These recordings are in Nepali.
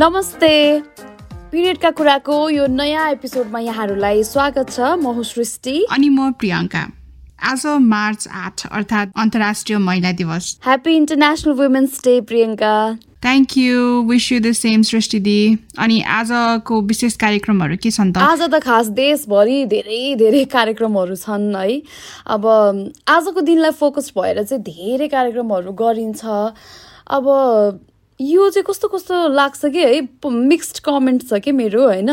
नमस्ते। पिरियडका कुराको यो नयाँ एपिसोडमा यहाँहरूलाई स्वागत छ। म हुँ सृष्टि। अनि म प्रियङ्का। आज मार्च आठ अर्थात् अन्तर्राष्ट्रिय महिला दिवस। Happy international women's day Priyanka. Thank you wish you the same Srishti di. अनि आजको विशेष कार्यक्रमहरू के छन् त? आज त खास देशभरि धेरै धेरै कार्यक्रमहरू छन् है। अब आजको दिनलाई फोकस भएर चाहिँ धेरै कार्यक्रमहरू गरिन्छ। अब यो चाहिँ कस्तो कस्तो लाग्छ कि है मिक्स्ड कमेन्ट छ कि मेरो होइन?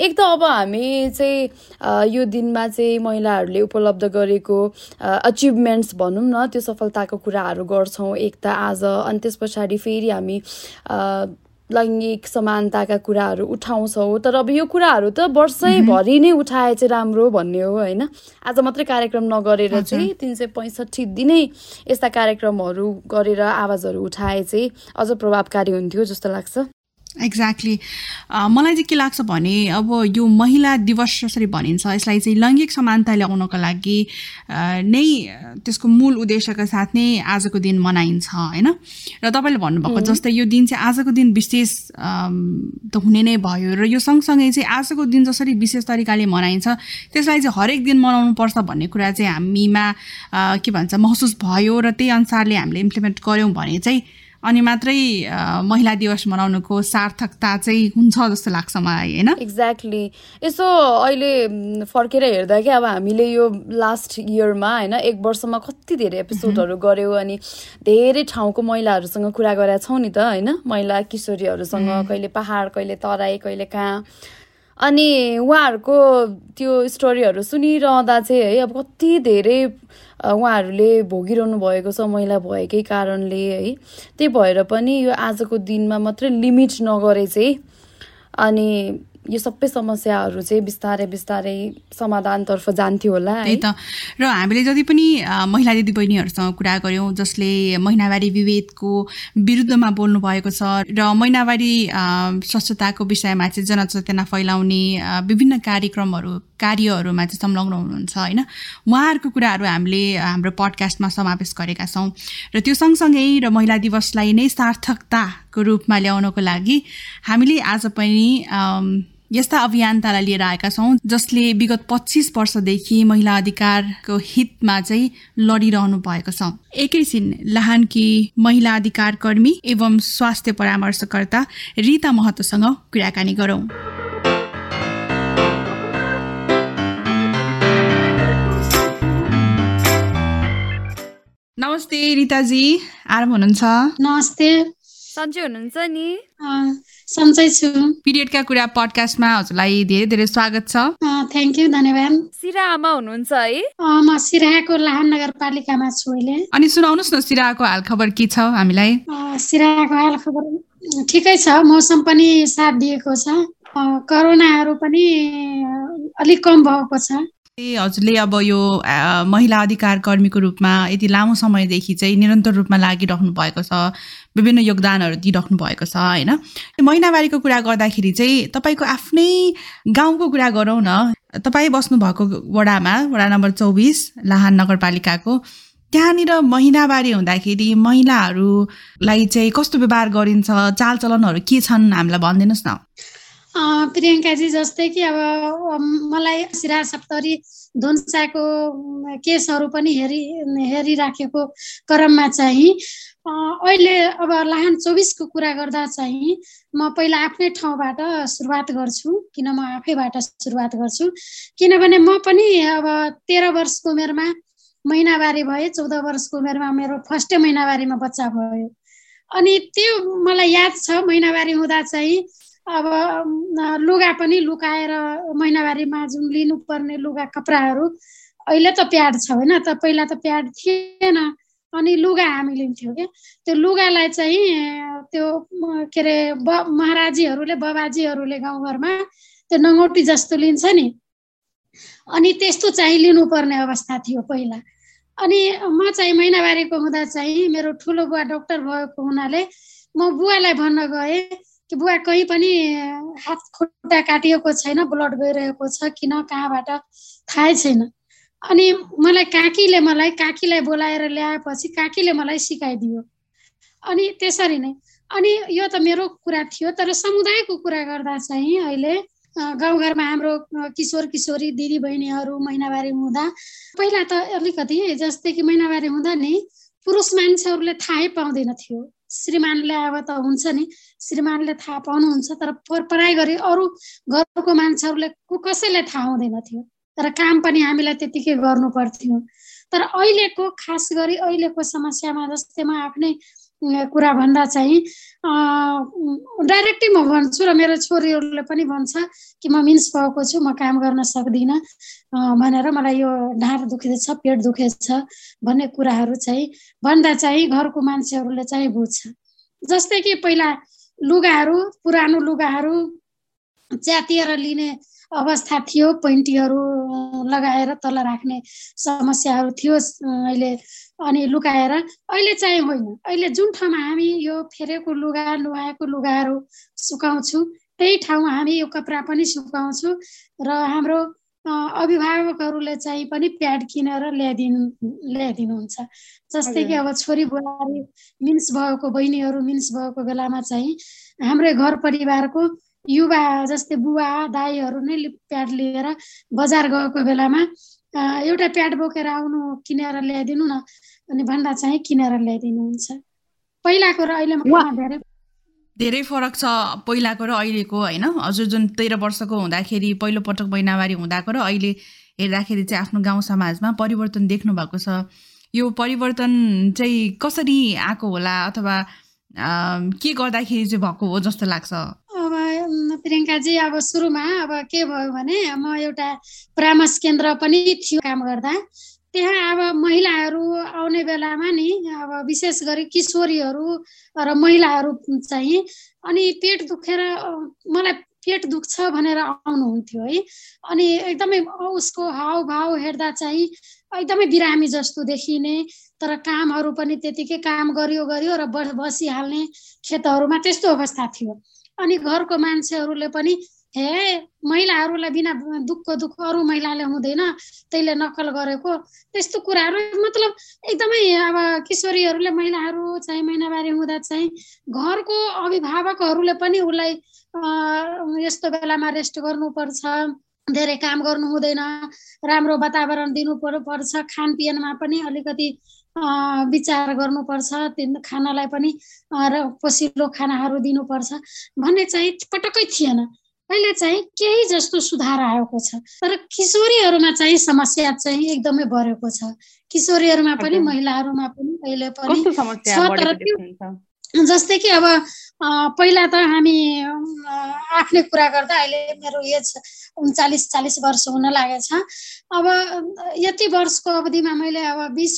एक त अब हामी चाहिँ यो दिनमा चाहिँ महिलाहरूले उपलब्ध गरेको अचिभमेन्ट्स भनौँ न त्यो सफलताको कुराहरू गर्छौँ एक त आज अनि त्यस पछाडि फेरि हामी लैङ्गिक समानताका कुराहरू उठाउँछौँ तर अब यो कुराहरू त वर्षैभरि नै उठाए चाहिँ राम्रो भन्ने हो होइन? आज मात्रै कार्यक्रम नगरेर चाहिँ तिन सय पैँसठी दिनै यस्ता कार्यक्रमहरू गरेर आवाजहरू उठाए चाहिँ अझ प्रभावकारी हुन्थ्यो जस्तो लाग्छ। एक्ज्याक्टली uh, मलाई चाहिँ के लाग्छ भने अब यो महिला दिवस जसरी भनिन्छ यसलाई चाहिँ लैङ्गिक समानता ल्याउनको लागि नै त्यसको मूल उद्देश्यका साथ नै आजको दिन मनाइन्छ होइन? र तपाईँले भन्नुभएको जस्तै यो दिन चाहिँ आजको दिन विशेष त हुने नै भयो र यो सँगसँगै चाहिँ आजको दिन जसरी विशेष तरिकाले मनाइन्छ त्यसलाई चाहिँ हरेक दिन मनाउनु पर्छ भन्ने कुरा चाहिँ हामीमा के भन्छ महसुस भयो र त्यही अनुसारले हामीले इम्प्लिमेन्ट गऱ्यौँ भने चाहिँ अनि मात्रै महिला दिवस मनाउनुको सार्थकता चाहिँ हुन्छ जस्तो लाग्छ मलाई होइन? एक्ज्याक्टली यसो अहिले फर्केर हेर्दा कि अब हामीले यो लास्ट इयरमा होइन एक वर्षमा कति धेरै एपिसोडहरू गऱ्यौँ अनि धेरै ठाउँको महिलाहरूसँग कुरा गरेका छौँ नि त होइन? महिला किशोरीहरूसँग कहिले पहाड कहिले तराई कहिले कहाँ। अनि उहाँहरूको त्यो स्टोरीहरू सुनिरहँदा चाहिँ है अब कति धेरै उहाँहरूले भोगिरहनु भएको छ महिला भएकै कारणले है। त्यही भएर पनि यो आजको दिनमा मात्रै लिमिट नगरे चाहिँ अनि यो सबै समस्याहरू चाहिँ बिस्तारै बिस्तारै समाधानतर्फ जान्थ्यो होला त्यही त। र हामीले जति पनि महिला दिदीबहिनीहरूसँग कुरा गऱ्यौँ जसले महिनावारी विभेदको विरुद्धमा बोल्नु भएको छ र महिनावारी स्वच्छताको विषयमा चाहिँ जनचेतना फैलाउने विभिन्न कार्यक्रमहरू कार्यहरूमा चाहिँ संलग्न हुनुहुन्छ होइन? उहाँहरूको कुराहरू हामीले हाम्रो पडकास्टमा समावेश गरेका छौँ। र त्यो सँगसँगै र महिला दिवसलाई नै सार्थकताको रूपमा ल्याउनको लागि हामीले आज पनि यस्ता अभियानतालाई लिएर आएका छौँ जसले विगत पच्चिस वर्षदेखि महिला अधिकारको हितमा चाहिँ लडिरहनु भएको छ। एकैछिन लाहानकी महिला अधिकार कर्मी एवं स्वास्थ्य परामर्शकर्ता रिता महतोसँग कुराकानी गरौँ। नमस्ते रिताजी आराम हुनुहुन्छ? नमस्ते। सन्चै हुनुहुन्छ नि? सन्चै छु। पिरियडका कुरा पडकास्टमा हजुरलाई धेरै धेरै स्वागत छ। थ्याङ्क यू धन्यवाद। सिरा आमा हुनुहुन्छ है? म सिराहाको लाहान नगरपालिकामा छु अहिले। अनि सुनाउनुहोस् न सिराहाको हालखबर के छ हामीलाई? सिराहाको हालखबर ठिकै छ मौसम पनि साथ दिएको छ। करोनाहरू पनि अलिक कम भएको छ। हजुरले अब यो महिला अधिकार कर्मीको रूपमा यति लामो समयदेखि चाहिँ निरन्तर रूपमा लागिरहनु भएको छ विभिन्न योगदानहरू दिइराख्नु भएको छ होइन? महिनावारीको कुरा गर्दाखेरि चाहिँ तपाईँको आफ्नै गाउँको कुरा गरौँ न। तपाईँ बस्नुभएको वडामा वडा नम्बर चौबिस लाहान नगरपालिकाको त्यहाँनिर महिनावारी हुँदाखेरि महिलाहरूलाई चाहिँ कस्तो व्यवहार गरिन्छ चालचलनहरू के छन् हामीलाई भनिदिनुहोस् न। प्रियङ्काजी जस्तै कि अब मलाई सिरा सप्तरी धुन्साको केसहरू पनि हेरि हेरिराखेको क्रममा चाहिँ अहिले अब लाहान चौबिसको कुरा गर्दा चाहिँ म पहिला आफ्नै ठाउँबाट सुरुवात गर्छु किन म आफैबाट सुरुवात गर्छु। किनभने म पनि अब तेह्र वर्षको उमेरमा महिनावारी भएँ चौध वर्षको उमेरमा मेरो फर्स्टै महिनावारीमा बच्चा भयो। अनि त्यो मलाई याद छ महिनावारी हुँदा चाहिँ अब लुगा पनि लुकाएर महिनावारीमा जुन लिनुपर्ने लुगा कपडाहरू अहिले त प्याड छ होइन त पहिला त प्याड थिएन अनि लुगा हामी लिन्थ्यौँ क्या। त्यो लुगालाई चाहिँ त्यो के अरे ब महाराजीहरूले बबाजीहरूले गाउँघरमा त्यो नङ्गौटी जस्तो लिन्छ नि। अनि त्यस्तो चाहिँ लिनुपर्ने अवस्था थियो पहिला। अनि म चाहिँ महिनावारीको हुँदा चाहिँ मेरो ठुलो बुवा डक्टर भएको हुनाले म बुवालाई भन्न गएँ कि बुवा कहीँ पनि हात खुट्टा काटिएको छैन ब्लड गइरहेको छ किन कहाँबाट थाहै छैन। अनि मलाई काकीले मलाई काकीलाई बोलाएर ल्याएपछि काकीले मलाई सिकाइदियो। अनि त्यसरी नै अनि यो त मेरो कुरा थियो तर समुदायको कुरा गर्दा चाहिँ अहिले गाउँघरमा हाम्रो किशोर किशोरी दिदी बहिनीहरू महिनावारी हुँदा पहिला त अलिकति जस्तै कि महिनावारी हुँदा नि पुरुष मान्छेहरूले थाहै पाउँदैन थियो। श्रीमानले अब त हुन्छ नि श्रीमानले थाहा पाउनुहुन्छ तर पढाइ गरी अरू घरको मान्छेहरूले कसैलाई थाहा हुँदैन थियो। तर काम पनि हामीलाई त्यतिकै गर्नु पर्थ्यो। तर अहिलेको खास गरी अहिलेको समस्यामा जस्तै म आफ्नै कुरा भन्दा चाहिँ डाइरेक्टै म भन्छु र मेरो छोरीहरूले पनि भन्छ कि म मिन्स भएको छु म काम गर्न सक्दिनँ भनेर मलाई यो ढाड दुखेछ पेट दुखेछ भन्ने कुराहरू चाहिँ भन्दा चाहिँ घरको मान्छेहरूले चाहिँ बुझ्छ। जस्तै कि पहिला लुगाहरू पुरानो लुगाहरू च्यातिएर लिने अवस्था थियो पैन्टीहरू लगाएर तल राख्ने समस्याहरू थियो अहिले अनि लुकाएर। अहिले चाहिँ होइन अहिले जुन ठाउँमा हामी यो फेरेको लुगा नुहाएको लुगाहरू सुकाउँछौँ त्यही ठाउँमा हामी यो कपडा पनि सुकाउँछौँ र हाम्रो अभिभावकहरूले चाहिँ पनि प्याड किनेर ल्याइदिनु ल्याइदिनुहुन्छ। जस्तै कि अब छोरी बुहारी मिन्स भएको बहिनीहरू मिन्स भएको बेलामा चाहिँ हाम्रै घर परिवारको युवा जस्तै बुवा दाईहरू नै प्याड लिएर बजार गएको बेलामा एउटा प्याड बोकेर आउनु किनेर ल्याइदिनु न अनि भन्दा चाहिँ किनेर ल्याइदिनुहुन्छ। पहिलाको र अहिले धेरै धेरै फरक छ पहिलाको र अहिलेको होइन? हजुर जुन तेह्र वर्षको हुँदाखेरि पहिलो पटक महिनावारी हुँदाको र अहिले हेर्दाखेरि चाहिँ आफ्नो गाउँ समाजमा परिवर्तन देख्नु भएको छ। यो परिवर्तन चाहिँ कसरी आएको होला अथवा के गर्दाखेरि चाहिँ भएको हो जस्तो लाग्छ? प्रियङ्काजी अब सुरुमा अब के भयो भने म एउटा परामर्श केन्द्र पनि थियो काम गर्दा त्यहाँ अब महिलाहरू आउने बेलामा नि अब विशेष गरी किशोरीहरू र महिलाहरू चाहिँ अनि पेट दुखेर मलाई पेट दुख्छ भनेर आउनुहुन्थ्यो है अनि एकदमै उसको हावभाव हेर्दा चाहिँ एकदमै बिरामी जस्तो देखिने तर कामहरू पनि त्यतिकै काम गरियो गरियो र बसिहाल्ने खेतहरूमा त्यस्तो अवस्था थियो। अनि घरको मान्छेहरूले पनि हे महिलाहरूलाई बिना दुःखको दुःख अरू महिलाले हुँदैन त्यसले नक्कल गरेको। त्यस्तो कुराहरू मतलब एकदमै अब किशोरीहरूले महिलाहरू चाहिँ महिनावारी हुँदा चाहिँ घरको अभिभावकहरूले पनि उसलाई यस्तो बेलामा रेस्ट गर्नुपर्छ धेरै काम गर्नु हुँदैन राम्रो वातावरण दिनु पर्छ खानपिनमा पनि अलिकति विचार गर्नुपर्छ त्यो खानालाई पनि र पसिलो खानाहरू दिनुपर्छ भन्ने चाहिँ पटक्कै थिएन। अहिले चाहिँ केही जस्तो सुधार आएको छ। तर किशोरीहरूमा चाहिँ समस्या चाहिँ एकदमै बढेको छ। किशोरीहरूमा पनि महिलाहरूमा पनि अहिले पनि छ तर जस्तै कि अब पहिला त हामी आफ्नै कुरा गर्दा अहिले मेरो एज उन्चालिस चालिस वर्ष हुन लागेछ। अब यति वर्षको अवधिमा मैले अब बिस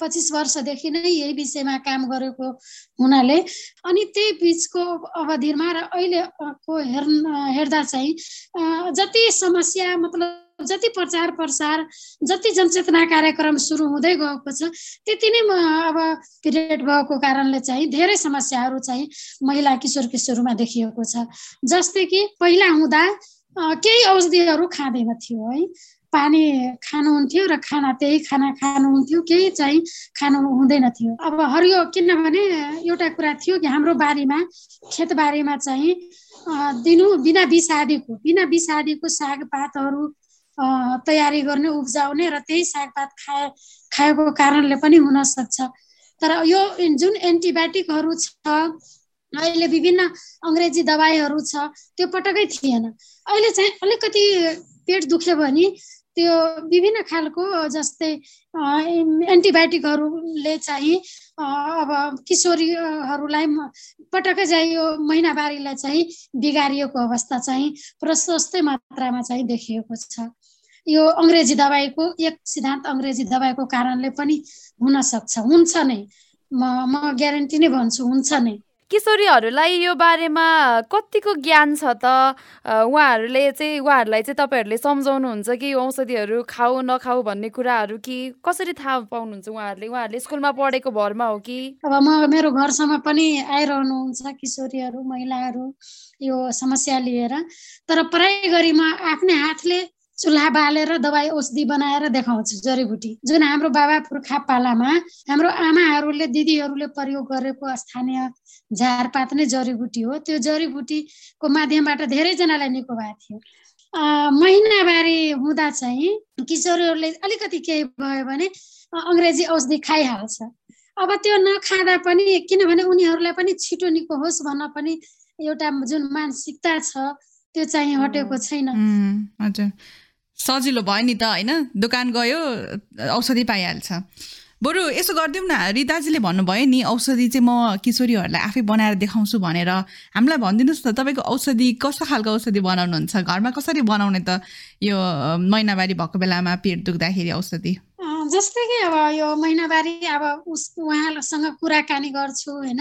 पच्चिस वर्षदेखि नै यही विषयमा काम गरेको हुनाले अनि त्यही बिचको अवधिमा र अहिलेको हेर् हेर्दा चाहिँ जति समस्या मतलब जति प्रचार प्रसार जति जनचेतना कार्यक्रम सुरु हुँदै गएको छ त्यति नै अब पिरियड भएको कारणले चाहिँ धेरै समस्याहरू चाहिँ महिला किशोर किशोरमा देखिएको छ। जस्तै कि पहिला हुँदा केही औषधिहरू खाँदैन थियो है। पानी खानुहुन्थ्यो र खाना त्यही खाना खानुहुन्थ्यो केही चाहिँ खानु हुँदैन थियो। अब हरियो किनभने एउटा कुरा थियो कि हाम्रो बारीमा खेतबारीमा चाहिँ दिनु बिना बिसादीको बिना बिसादीको सागपातहरू तयारी गर्ने उब्जाउने र त्यही सागपात खाए खाएको कारणले पनि हुनसक्छ तर यो जुन एन्टिबायोटिकहरू छ अहिले विभिन्न अङ्ग्रेजी दबाईहरू छ त्यो पटक्कै थिएन। अहिले चाहिँ अलिकति पेट दुख्यो भने त्यो विभिन्न खालको जस्तै एन्टिबायोटिकहरूले चाहिँ अब किशोरीहरूलाई पटक्कै चाहिँ यो महिनावारीलाई चाहिँ बिगारिएको अवस्था चाहिँ प्रशस्तै मात्रामा चाहिँ देखिएको छ। यो अङ्ग्रेजी दबाईको एक सिद्धान्त अङ्ग्रेजी दबाईको कारणले पनि हुनसक्छ हुन्छ नै। म म ग्यारेन्टी नै भन्छु हुन्छ नै। किशोरीहरूलाई यो बारेमा कतिको ज्ञान छ त? उहाँहरूले चाहिँ उहाँहरूलाई चाहिँ तपाईँहरूले सम्झाउनुहुन्छ कि औषधिहरू खाऊ नखाऊ भन्ने कुराहरू कि कसरी थाहा पाउनुहुन्छ उहाँहरूले? उहाँहरूले स्कुलमा पढेको भरमा हो कि? अब म मेरो घरसम्म पनि आइरहनुहुन्छ किशोरीहरू महिलाहरू यो समस्या लिएर। तर पढाइ गरी म आफ्नै हातले चुल्हा बालेर दबाई औषधि बनाएर देखाउँछु जडीबुटी जुन हाम्रो बाबा पुर्खा पालामा हाम्रो आमाहरूले दिदीहरूले प्रयोग गरेको स्थानीय झारपात नै जडीबुटी हो। त्यो जडीबुटीको माध्यमबाट धेरैजनालाई निको भएको थियो। महिनावारी हुँदा चाहिँ किशोरीहरूले अलिकति केही भयो भने अङ्ग्रेजी औषधि खाइहाल्छ। अब त्यो नखाँदा पनि किनभने उनीहरूलाई पनि छिटो निको होस् भन्न पनि एउटा जुन मानसिकता छ त्यो चाहिँ हटेको छैन। हजुर। सजिलो भयो नि त होइन? दोकान गयो औषधि पाइहाल्छ। बरु यसो गरिदिउँ न। रिताजीले भन्नुभयो नि औषधि चाहिँ म किशोरीहरूलाई आफै बनाएर देखाउँछु भनेर। हामीलाई भनिदिनुहोस् न तपाईँको औषधि कस्तो खालको औषधि बनाउनुहुन्छ? घरमा कसरी बनाउने त यो महिनावारी भएको बेलामा पेट दुख्दाखेरि औषधि? जस्तै कि अब यो महिनावारी अब उस उहाँसँग कुराकानी गर्छु होइन?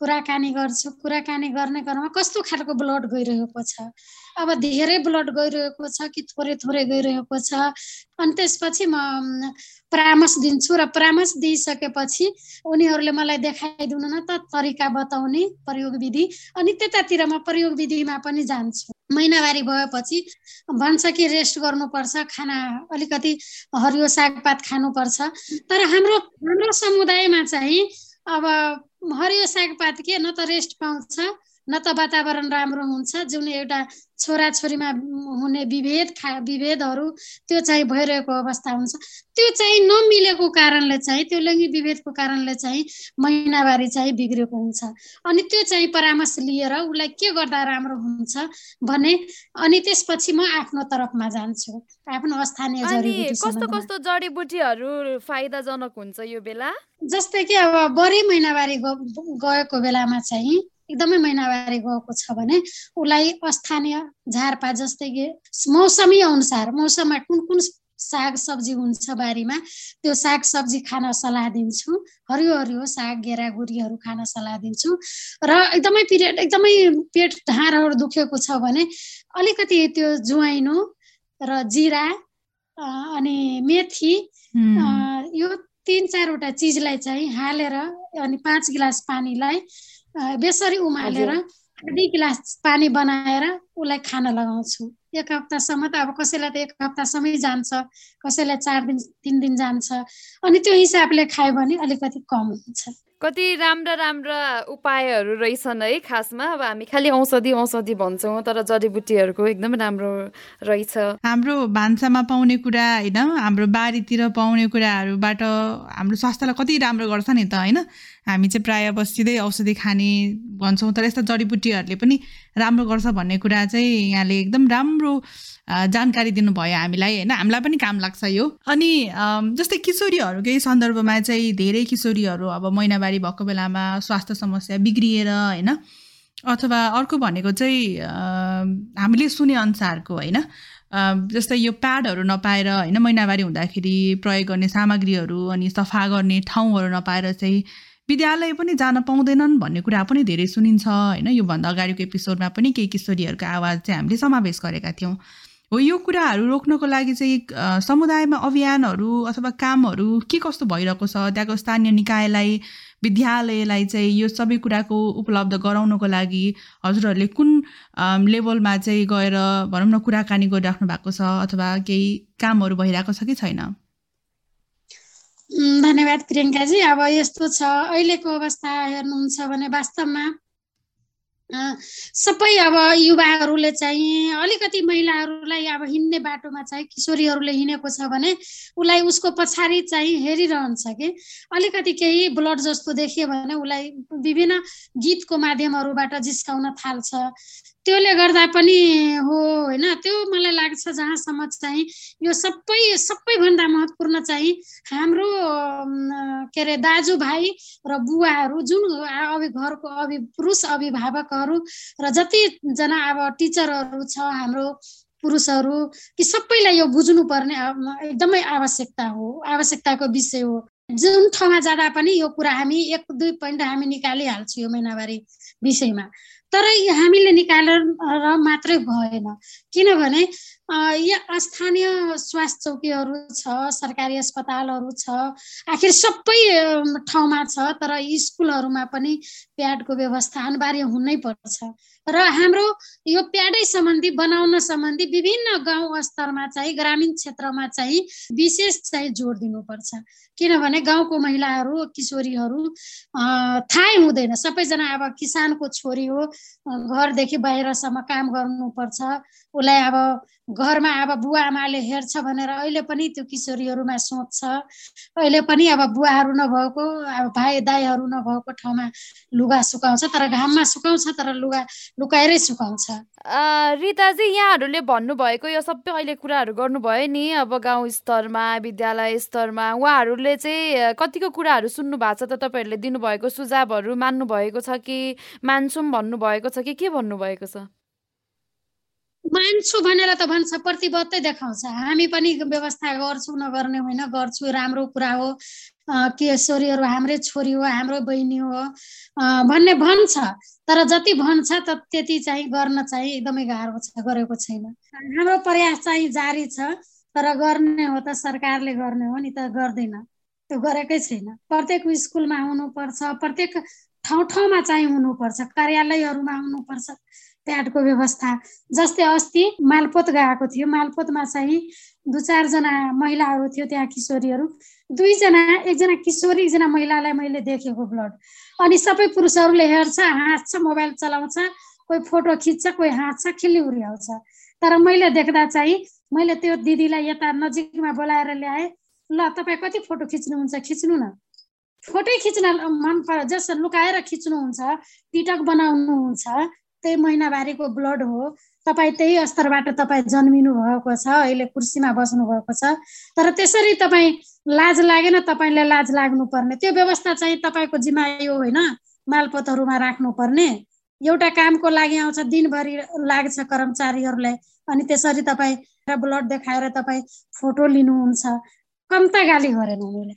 कुराकानी गर्छु कुराकानी गर्ने क्रममा कस्तो खालको ब्लड गइरहेको छ? अब धेरै ब्लड गइरहेको छ कि थोरै थोरै गइरहेको छ? अनि त्यसपछि म परामर्श दिन्छु र परामर्श दिइसकेपछि उनीहरूले मलाई देखाइदिनु न त तरिका बताउने प्रयोग विधि अनि त्यतातिर म प्रयोग विधिमा पनि जान्छु। महिनावारी भएपछि भन्छ कि रेस्ट गर्नुपर्छ खाना अलिकति हरियो सागपात खानुपर्छ। तर हाम्रो हाम्रो समुदायमा चाहिँ अब हरियो सागपात के न त रेस्ट पाउँछ। न त वातावरण राम्रो हुन्छ। जुन एउटा छोराछोरीमा हुने विभेद खा विभेदहरू त्यो चाहिँ भइरहेको अवस्था हुन्छ। त्यो चाहिँ नमिलेको कारणले चाहिँ त्यो लैङ्गिक विभेदको कारणले चाहिँ महिनावारी चाहिँ बिग्रेको हुन्छ। अनि त्यो चाहिँ परामर्श लिएर उसलाई के गर्दा राम्रो हुन्छ भने अनि त्यसपछि म आफ्नो तर्फमा जान्छु। आफ्नो स्थानीय कस्तो कस्तो जडीबुटीहरू फाइदाजनक हुन्छ यो बेला? जस्तै कि अब बढी महिनावारी गएको बेलामा चाहिँ एकदमै महिनावारी गएको छ भने उसलाई स्थानीय झारपात जस्तै कि मौसमी अनुसार मौसममा कुन कुन साग सब्जी हुन्छ बारीमा त्यो साग सब्जी खान सल्लाह दिन्छु। हरियो हरियो साग गेरागुरीहरू खान सल्लाह दिन्छु। र एकदमै पिरियड एकदमै पेट ढाँडहरू दुखेको छ भने अलिकति त्यो जुवाइनो र जिरा अनि मेथी यो तिन चारवटा चिजलाई चाहिँ हालेर अनि पाँच गिलास पानीलाई बेसरी उमालेर आधी गिलास पानी बनाएर उसलाई खान लगाउँछु। एक हप्तासम्म त अब कसैलाई त एक हप्तासम्मै जान्छ कसैलाई चार दिन तिन दिन जान्छ। अनि त्यो हिसाबले खायो भने अलिकति कम हुन्छ। कति राम्रा राम्रा उपायहरू रहेछन् है खासमा। अब हामी खालि औषधि औषधि भन्छौँ तर जडीबुटीहरूको एकदमै राम्रो रहेछ। हाम्रो भान्सामा पाउने कुरा होइन हाम्रो बारीतिर पाउने कुराहरूबाट हाम्रो स्वास्थ्यलाई कति राम्रो गर्छ नि त होइन? हामी चाहिँ प्रायः बसिँदै औषधि खाने भन्छौँ तर यस्ता जडीबुटीहरूले पनि राम्रो गर्छ भन्ने कुरा चाहिँ यहाँले एकदम राम्रो जानकारी दिनुभयो हामीलाई होइन? हामीलाई पनि काम लाग्छ यो। अनि जस्तै किशोरीहरूकै सन्दर्भमा चाहिँ धेरै किशोरीहरू अब महिनावारी भएको बेलामा स्वास्थ्य समस्या बिग्रिएर होइन? अथवा अर्को भनेको चाहिँ हामीले सुने अनुसारको होइन? जस्तै यो प्याडहरू नपाएर होइन? महिनावारी हुँदाखेरि प्रयोग गर्ने सामग्रीहरू अनि सफा गर्ने ठाउँहरू नपाएर चाहिँ विद्यालय पनि जान पाउँदैनन् भन्ने कुरा पनि धेरै सुनिन्छ होइन? योभन्दा अगाडिको एपिसोडमा पनि केही किशोरीहरूको आवाज चाहिँ हामीले समावेश गरेका थियौँ। हो यो कुराहरू रोक्नको लागि चाहिँ समुदायमा अभियानहरू अथवा कामहरू के कस्तो भइरहेको छ? त्यहाँको स्थानीय निकायलाई विद्यालयलाई चाहिँ यो सबै कुराको उपलब्ध गराउनको लागि हजुरहरूले कुन लेभलमा चाहिँ गएर भनौँ न कुराकानी गरिराख्नु भएको छ अथवा केही कामहरू भइरहेको छ कि छैन? धन्यवाद प्रियङ्काजी। अब यस्तो छ अहिलेको अवस्था हेर्नुहुन्छ भने वास्तवमा सबै अब युवाहरूले चाहिँ अलिकति महिलाहरूलाई अब हिँड्ने बाटोमा चाहिँ किशोरीहरूले हिँडेको छ भने उसलाई उसको पछाडि चाहिँ हेरिरहन्छ कि। अलिकति केही ब्लड जस्तो देखियो भने उसलाई विभिन्न गीतको माध्यमहरूबाट जिस्काउन थाल्छ। त्योले गर्दा पनि हो होइन? त्यो मलाई लाग्छ जहाँसम्म चाहिँ यो सबै सबैभन्दा महत्त्वपूर्ण चाहिँ हाम्रो के अरे दाजुभाइ र बुवाहरू जुन अभि घरको अभि पुरुष अभिभावकहरू र जतिजना अब टिचरहरू छ हाम्रो पुरुषहरू कि सबैलाई यो बुझ्नुपर्ने एकदमै आवश्यकता हो आवश्यकताको विषय हो। जुन ठाउँमा जाँदा पनि यो कुरा हामी एक दुई पोइन्ट हामी निकालिहाल्छौँ यो महिनावारी विषयमा। तर हामीले निकालेर मात्रै भएन। किनभने यहाँ स्थानीय स्वास्थ्य चौकीहरू छ सरकारी अस्पतालहरू छ आखिर सबै ठाउँमा छ तर स्कुलहरूमा पनि प्याडको व्यवस्था अनिवार्य हुनै पर्छ। र हाम्रो यो प्याडै सम्बन्धी बनाउन सम्बन्धी विभिन्न गाउँ स्तरमा चाहिँ ग्रामीण क्षेत्रमा चाहिँ विशेष चाहिँ जोड दिनुपर्छ। किनभने गाउँको महिलाहरू किशोरीहरू थाहै हुँदैन। सबैजना अब किसानको छोरी हो घरदेखि बाहिरसम्म काम गर्नुपर्छ। उसलाई अब घरमा अब बुवा आमाले हेर्छ भनेर अहिले पनि त्यो किशोरीहरूमा सोच छ अहिले पनि अब बुवाहरू नभएको अब भाइ दाईहरू नभएको ठाउँमा लुगा सुकाउँछ तर घाममा सुकाउँछ तर लुगा लुकाएरै सुकाउँछ। रिताजी यहाँहरूले भन्नुभएको यो सबै अहिले कुराहरू गर्नुभयो नि अब गाउँ स्तरमा विद्यालय स्तरमा उहाँहरूले चाहिँ कतिको कुराहरू सुन्नु भएको छ त तपाईँहरूले दिनुभएको सुझावहरू मान्नुभएको छ कि मान्छौँ भन्नुभएको छ कि के भन्नुभएको छ? मान्छु भनेर त भन्छ प्रतिबद्धै देखाउँछ। हामी पनि व्यवस्था गर्छौँ नगर्ने होइन गर्छु। राम्रो कुरा हो। केशोरीहरू हाम्रै छोरी हो हाम्रो बहिनी हो। भन्ने भन्छ। तर जति भन्छ त त्यति चाहिँ गर्न चाहिँ एकदमै गाह्रो छ गरेको छैन। हाम्रो प्रयास चाहिँ जारी छ तर गर्ने हो त सरकारले गर्ने हो नि त गर्दैन। त्यो गरेकै छैन। प्रत्येक स्कुलमा हुनुपर्छ प्रत्येक ठाउँ ठाउँमा चाहिँ हुनुपर्छ कार्यालयहरूमा हुनुपर्छ। प्याडको व्यवस्था। जस्तै अस्ति मालपोत गएको थियो। मालपोतमा चाहिँ दुई चारजना महिलाहरू थियो त्यहाँ किशोरीहरू। दुईजना एकजना किशोरी एकजना महिलालाई मैले देखेको ब्लड। अनि सबै पुरुषहरूले हेर्छ हाँस्छ मोबाइल चलाउँछ कोही फोटो खिच्छ कोही हाँस्छ खिल्ली उर्याउँछ तर मैले देख्दा चाहिँ मैले त्यो दिदीलाई यता नजिकमा बोलाएर ल्याएँ ल तपाईँ कति फोटो खिच्नुहुन्छ? खिच्नु न। फोटै खिच्न मन पर जस लुकाएर खिच्नुहुन्छ टिटक बनाउनुहुन्छ। त्यही महिनावारीको ब्लड हो। तपाईँ त्यही स्तरबाट तपाईँ जन्मिनु भएको छ अहिले कुर्सीमा बस्नु भएको छ। तर त्यसरी तपाईँ लाज लागेन तपाईँलाई लाज लाग्नुपर्ने। त्यो व्यवस्था चाहिँ तपाईँको जिम्मा यो होइन मालपोतहरूमा राख्नुपर्ने। एउटा कामको लागि आउँछ दिनभरि लाग्छ कर्मचारीहरूलाई। अनि त्यसरी तपाईँ ब्लड देखाएर तपाईँ फोटो लिनुहुन्छ। कम्ता गाली गरेन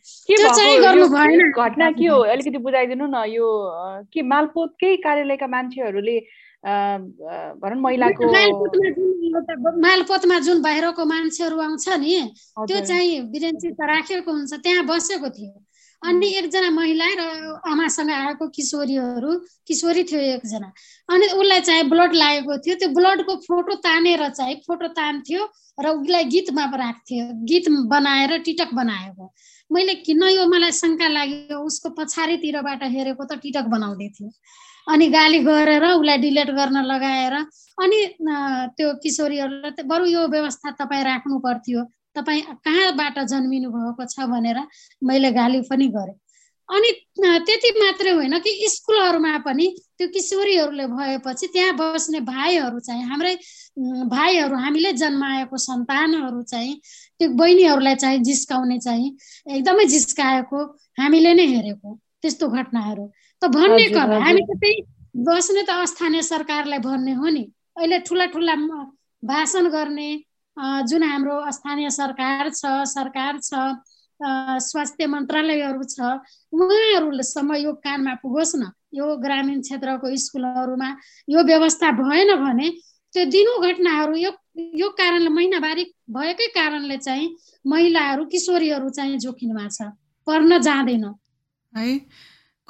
घटना के हो? अलिकति बुझाइदिनु न। यो के मालपोतकै कार्यालयका मान्छेहरूले भनौँ महिलाको मालपोतमा जुन बाहिरको मान्छेहरू आउँछ नि त्यो चाहिँ बिरेन्चित राखेको हुन्छ त्यहाँ बसेको थियो। अनि एकजना महिला र आमासँग आएको किशोरीहरू किशोरी थियो एकजना। अनि उसलाई चाहिँ ब्लड लागेको थियो त्यो ब्लडको फोटो तानेर चाहिँ फोटो तान्थ्यो र उसलाई गीतमा राख्थ्यो। गीत बनाएर टिटक बनाएको। मैले किन यो मलाई शङ्का लाग्यो उसको पछाडितिरबाट हेरेको त टिटक बनाउँदै थियो। अनि गाली गरेर उसलाई डिलेट गर्न लगाएर अनि त्यो किशोरीहरूलाई बरु यो व्यवस्था तपाईँ राख्नु पर्थ्यो तपाईँ कहाँबाट जन्मिनु भएको छ भनेर मैले गाली पनि गरेँ। अनि त्यति मात्रै होइन कि स्कुलहरूमा पनि त्यो किशोरीहरूले भएपछि त्यहाँ बस्ने भाइहरू चाहिँ हाम्रै भाइहरू हामीले जन्माएको सन्तानहरू चाहिँ त्यो बहिनीहरूलाई चाहिँ जिस्काउने चाहिँ एकदमै जिस्काएको हामीले नै हेरेको त्यस्तो घटनाहरू। त भन्ने कर हामी त त्यही बस्ने त स्थानीय सरकारलाई भन्ने हो नि। अहिले ठुला ठुला भाषण गर्ने जुन हाम्रो स्थानीय सरकार छ सरकार छ स्वास्थ्य मन्त्रालयहरू छ उहाँहरूसम्म यो कानमा पुगोस् न। यो ग्रामीण क्षेत्रको स्कुलहरूमा यो व्यवस्था भएन भने त्यो दिनु घटनाहरू यो यो कारणले महिनावारी भएकै कारणले चाहिँ महिलाहरू किशोरीहरू चाहिँ जोखिममा छ। पढ्न जाँदैन। है?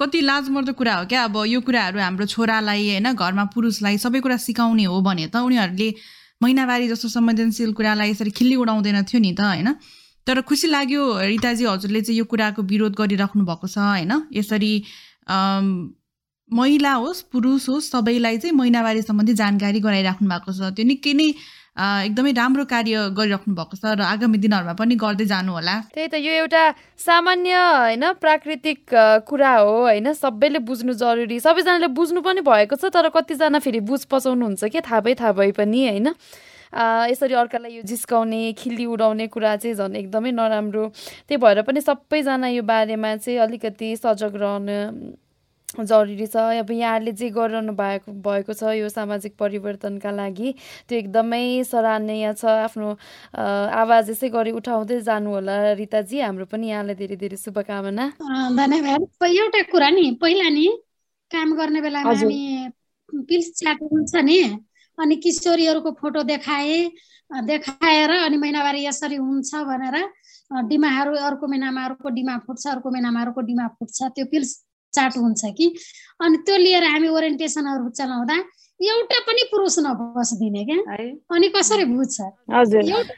कति लाजमर्दो कुरा हो क्या? अब यो कुराहरू हाम्रो छोरालाई होइन घरमा पुरुषलाई सबै कुरा सिकाउने हो भने त उनीहरूले महिनावारी जस्तो संवेदनशील कुरालाई यसरी खिल्ली उडाउँदैन थियो नि त होइन? तर खुसी लाग्यो रिताजी हजुरले चाहिँ यो कुराको विरोध गरिराख्नु भएको छ होइन? यसरी महिला होस् पुरुष होस् सबैलाई चाहिँ महिनावारी सम्बन्धी जानकारी गराइराख्नु भएको छ। त्यो निकै नै एकदमै राम्रो कार्य गरिराख्नु भएको छ र आगामी दिनहरूमा पनि गर्दै जानु होला। त्यही त यो एउटा सामान्य होइन प्राकृतिक कुरा हो होइन सबैले बुझ्नु जरुरी। सबैजनाले बुझ्नु पनि भएको छ तर कतिजना फेरि बुझ पचाउनुहुन्छ के थाहा भए थाहा भए पनि होइन। यसरी अर्कालाई यो जिस्काउने खिल्ली उडाउने कुरा चाहिँ झन् एकदमै नराम्रो। त्यही भएर पनि सबैजना यो बारेमा चाहिँ अलिकति सजग रहन जरुरी छ। अब यहाँहरूले जे गरिरहनु भएको भएको छ यो सामाजिक परिवर्तनका लागि त्यो एकदमै सराहनीय छ। आफ्नो आवाज यसै गरी उठाउँदै जानु होला रिताजी। हाम्रो पनि यहाँलाई धेरै धेरै शुभकामना। धन्यवाद। एउटा कुरा नि पहिला नि काम गर्ने बेलामा हामी पिल्स च्याट हुन्छ नि अनि किशोरीहरूको फोटो देखाए देखाएर अनि महिनावारी यसरी हुन्छ भनेर डिमाहरू अर्को महिनामा अर्को डिमा फुट्छ अर्को महिनामा अर्को डिमा फुट्छ। त्यो पिल्स चाट हुन्छ कि? अनि त्यो लिएर हामी ओरिएन्टेसनहरू चलाउँदा एउटा पनि पुरुष नबस्दिने क्या। अनि कसरी बुझ्छ?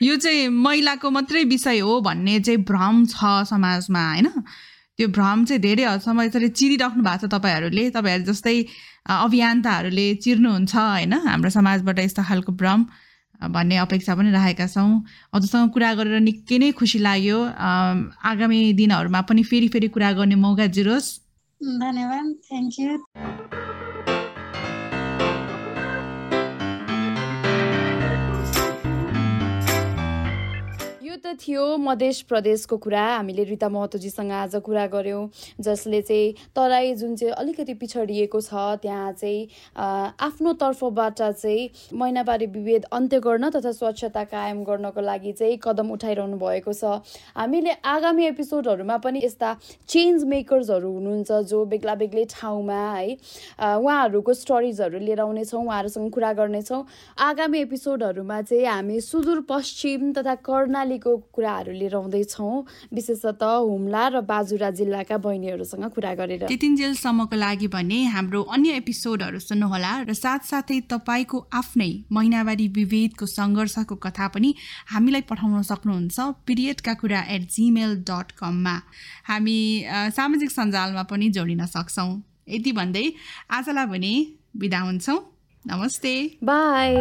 यो चाहिँ महिलाको मात्रै विषय हो भन्ने चाहिँ भ्रम छ समाजमा होइन? त्यो भ्रम चाहिँ धेरै हदसम्म यसरी चिरिराख्नु भएको छ तपाईँहरूले। तपाईँहरू जस्तै अभियन्ताहरूले चिर्नुहुन्छ होइन? हाम्रो समाजबाट यस्तो खालको भ्रम भन्ने अपेक्षा पनि राखेका छौँ। हजुरसँग कुरा गरेर निकै नै खुसी लाग्यो। आगामी दिनहरूमा पनि फेरि फेरि कुरा गर्ने मौका जिरोस्। धन्यवाद थ्याङ्क यू त थियो मध्य प्रदेशको कुरा। हामीले रिता महतोजीसँग आज कुरा गऱ्यौँ जसले चाहिँ तराई जुन चाहिँ अलिकति पिछडिएको छ त्यहाँ चाहिँ आफ्नो तर्फबाट चाहिँ महिनावारी विभेद अन्त्य गर्न तथा स्वच्छता कायम गर्नको लागि चाहिँ कदम उठाइरहनु भएको छ। हामीले आगामी एपिसोडहरूमा पनि यस्ता चेन्ज मेकर्सहरू हुनुहुन्छ जो बेग्ला बेग्लै ठाउँमा है उहाँहरूको स्टोरिजहरू लिएर आउनेछौँ उहाँहरूसँग कुरा गर्नेछौँ। आगामी एपिसोडहरूमा चाहिँ हामी सुदूरपश्चिम तथा कर्णालीको कुराहरू लिएर आउँदैछौँ विशेषतः हुम्ला र बाजुरा जिल्लाका बहिनीहरूसँग कुरा गरेर। त्यतिन्जेलसम्मको लागि भने हाम्रो अन्य एपिसोडहरू सुन्नुहोला र साथसाथै तपाईँको आफ्नै महिनावारी विभेदको सङ्घर्षको कथा पनि हामीलाई पठाउन सक्नुहुन्छ पिरियडका कुरा एट जिमेल डट कममा हामी सामाजिक सञ्जालमा पनि जोडिन सक्छौँ। यति भन्दै आजलाई भने बिदा हुन्छौँ। नमस्ते। बाई।